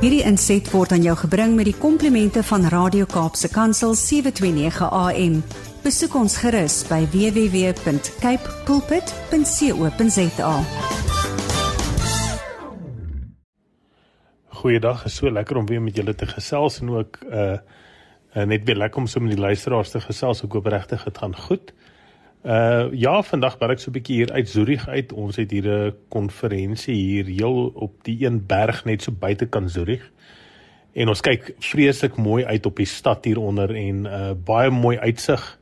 Hierdie inset word aan jou gebring met die komplimente van Radio Kaapse Kansel 729 AM. Besoek ons gerus by www.cape pulpit.co.za. Goeiedag, is so lekker om weer met julle te gesels en ook uh, uh net weer lekker om so met die luisteraars te gesels. Ek hoop regtig dit gaan goed. Uh ja, vandag bel ek so 'n bietjie hier uit Zurich uit. Ons het hier 'n konferensie hier heel op die een berg net so buitekant Zurich. En ons kyk vreeslik mooi uit op die stad hieronder en uh baie mooi uitsig.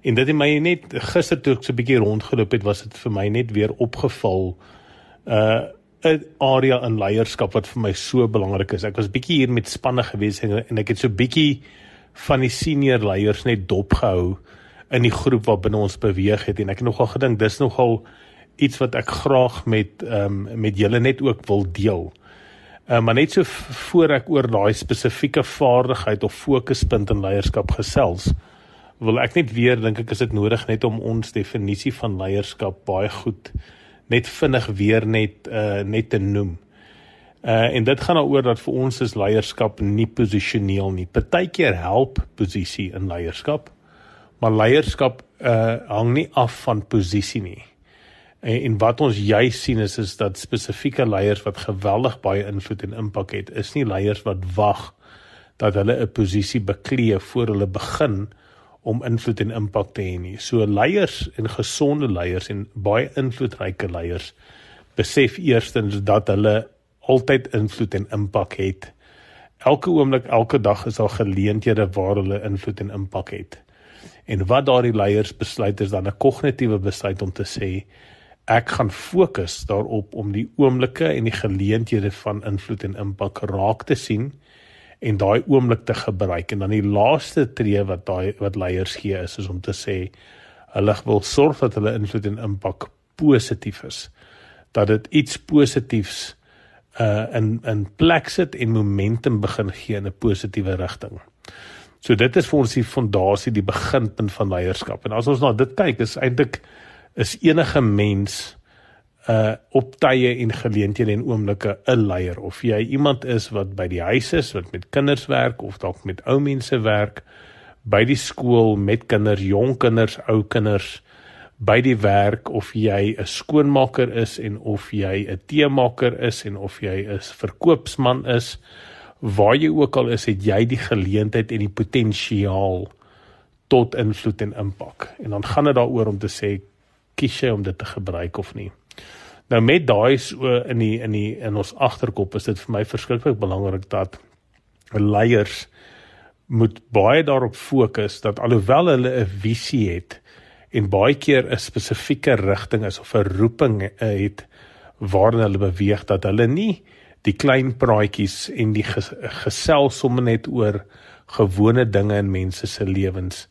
En dit het my net gister toe ek so 'n bietjie rondgeloop het, was dit vir my net weer opgeval uh 'n area in leierskap wat vir my so belangrik is. Ek was bietjie hier met spanne gewees en ek het so bietjie van die senior leiers net dopgehou in die groep wat binne ons beweeg het en ek het nogal gedink dis nogal iets wat ek graag met ehm um, met julle net ook wil deel. Ehm uh, maar net so voor ek oor daai spesifieke vaardigheid of fokuspunt in leierskap gesels, wil ek net weer dink ek is dit nodig net om ons definisie van leierskap baie goed net vinnig weer net uh net te noem. Uh en dit gaan daaroor dat vir ons is leierskap nie posisioneel nie. Partykeer help posisie in leierskap, maar leierskap uh hang nie af van posisie nie. En, en wat ons juis sien is is dat spesifieke leiers wat geweldig baie invloed en impak het, is nie leiers wat wag dat hulle 'n posisie beklee voor hulle begin om invloed en impak te hê nie. So leiers en gesonde leiers en baie invloedryke leiers besef eerstens dat hulle altyd invloed en impak het. Elke oomblik, elke dag is daar geleenthede waar hulle invloed en impak het. En wat daardie leiers besluit is dan 'n kognitiewe besluit om te sê ek gaan fokus daarop om die oomblikke en die geleenthede van invloed en impak raak te sien en daai oomblik te gebruik en dan die laaste tree wat daai wat leiers gee is is om te sê hulle wil sorg dat hulle invloed en impak positief is dat dit iets positiefs uh in in plek sit en momentum begin gee in 'n positiewe rigting. So dit is vir ons die fondasie, die beginpunt van leierskap. En as ons na dit kyk, is eintlik is enige mens uh op tye en geleenthede en oomblikke 'n leier of jy iemand is wat by die huis is, wat met kinders werk of dalk met ou mense werk, by die skool met kinders, jong kinders, ou kinders, by die werk of jy 'n skoonmaker is en of jy 'n teemaker is en of jy 'n verkoopsman is waar jy ook al is, het jy die geleentheid en die potensiaal tot invloed en impak. En dan gaan dit daaroor om te sê kies jy om dit te gebruik of nie. Nou met daai so in die in die in ons agterkop is dit vir my verskriklik belangrik dat leiers moet baie daarop fokus dat alhoewel hulle 'n visie het en baie keer 'n spesifieke rigting is of 'n roeping het waarin hulle beweeg dat hulle nie die klein praatjies en die gesels sommer net oor gewone dinge in mense se lewens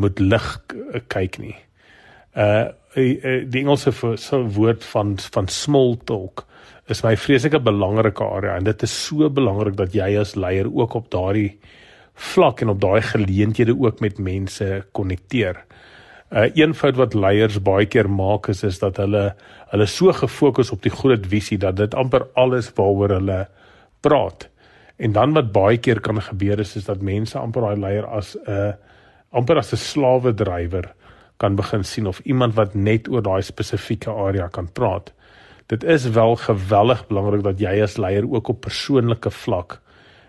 moet lig kyk nie. Uh die Engelse so woord van van small talk is my vreeslike belangrike area en dit is so belangrik dat jy as leier ook op daardie vlak en op daai geleenthede ook met mense konnekteer. Een fout wat leiers baie keer maak is is dat hulle hulle so gefokus op die groot visie dat dit amper alles waaroor hulle praat. En dan wat baie keer kan gebeur is is dat mense amper daai leier as 'n uh, amper as 'n slawe drywer kan begin sien of iemand wat net oor daai spesifieke area kan praat. Dit is wel geweldig belangrik dat jy as leier ook op persoonlike vlak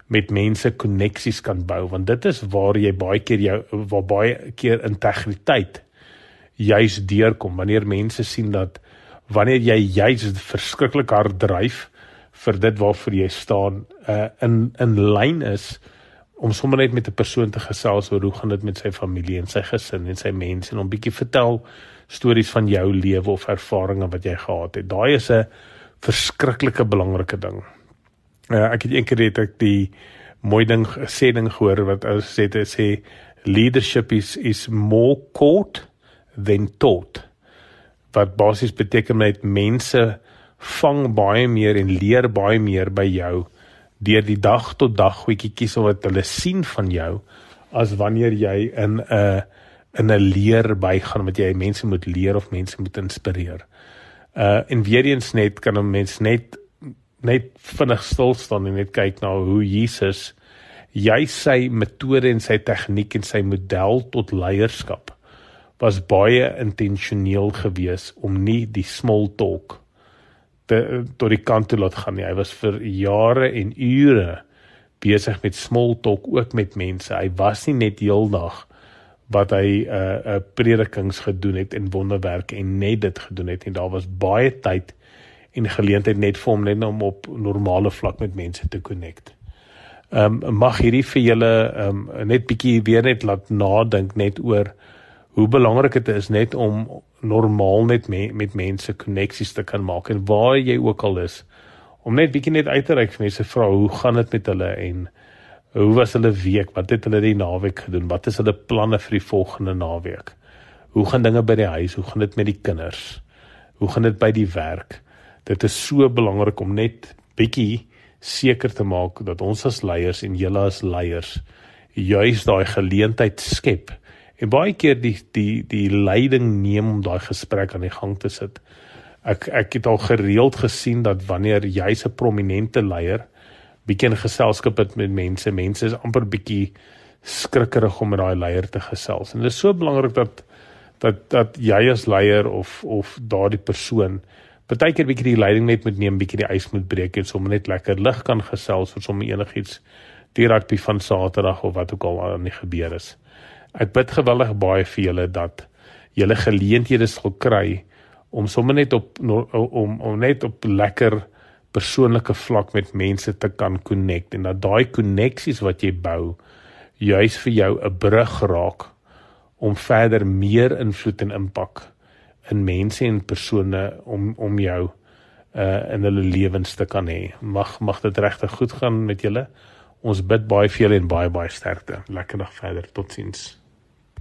met mense koneksies kan bou want dit is waar jy baie keer jou waar baie keer integriteit juis deurkom wanneer mense sien dat wanneer jy juis verskriklik hard dryf vir dit waarvoor jy staan uh, in in lyn is om sommer net met 'n persoon te gesels oor hoe gaan dit met sy familie en sy gesin en sy mense en om bietjie vertel stories van jou lewe of ervarings wat jy gehad het. Daai is 'n verskriklike belangrike ding. Uh, ek het eendag net ek die mooi ding sê ding gehoor wat ou sê dit sê leadership is is more caught than taught wat basies beteken met mense vang baie meer en leer baie meer by jou deur die dag tot dag goedjies wat hulle sien van jou as wanneer jy in 'n in 'n leer bygaan wat jy mense moet leer of mense moet inspireer. Uh en weer eens net kan 'n mens net net vinnig stil staan en net kyk na hoe Jesus jy sy metode en sy tegniek en sy model tot leierskap was baie intentioneel geweest om nie die small talk te tot die kant toe laat gaan nie. Hy was vir jare en ure besig met small talk ook met mense. Hy was nie net heeldag wat hy 'n uh, uh, predikings gedoen het en wonderwerke en net dit gedoen het en daar was baie tyd en geleentheid net vir hom net om op normale vlak met mense te connect. Ehm um, mag hierdie vir julle ehm um, net bietjie weer net laat nadink net oor hoe belangrik dit is net om normaal net me, met mense koneksies te kan maak en waar jy ook al is om net bietjie net uit te reik vir mense vra hoe gaan dit met hulle en hoe was hulle week? Wat het hulle die naweek gedoen? Wat is hulle planne vir die volgende naweek? Hoe gaan dinge by die huis? Hoe gaan dit met die kinders? Hoe gaan dit by die werk? Dit is so belangrik om net bietjie seker te maak dat ons as leiers en julle as leiers juis daai geleentheid skep en baie keer die die die leiding neem om daai gesprek aan die gang te sit. Ek ek het al gereeld gesien dat wanneer jy 'n prominente leier bietjie in geselskap het met mense, mense is amper bietjie skrikkerig om met daai leier te gesels. En dit is so belangrik dat dat dat jy as leier of of daardie persoon baie keer bietjie die leiding net moet neem, bietjie die ys moet breek en sommer net lekker lig kan gesels vir sommer enigiets die rugby van Saterdag of wat ook al aan die gebeur is. Ek bid gewillig baie vir julle dat julle geleenthede sal kry om sommer net op om om net op lekker persoonlike vlak met mense te kan connect en dat daai koneksies wat jy bou juis vir jou 'n brug raak om verder meer invloed en impak in mense en persone om om jou uh in hulle lewens te kan hê. Mag mag dit regtig goed gaan met julle. Ons bid baie vir julle en baie baie sterkte. Lekker dag verder. Totsiens.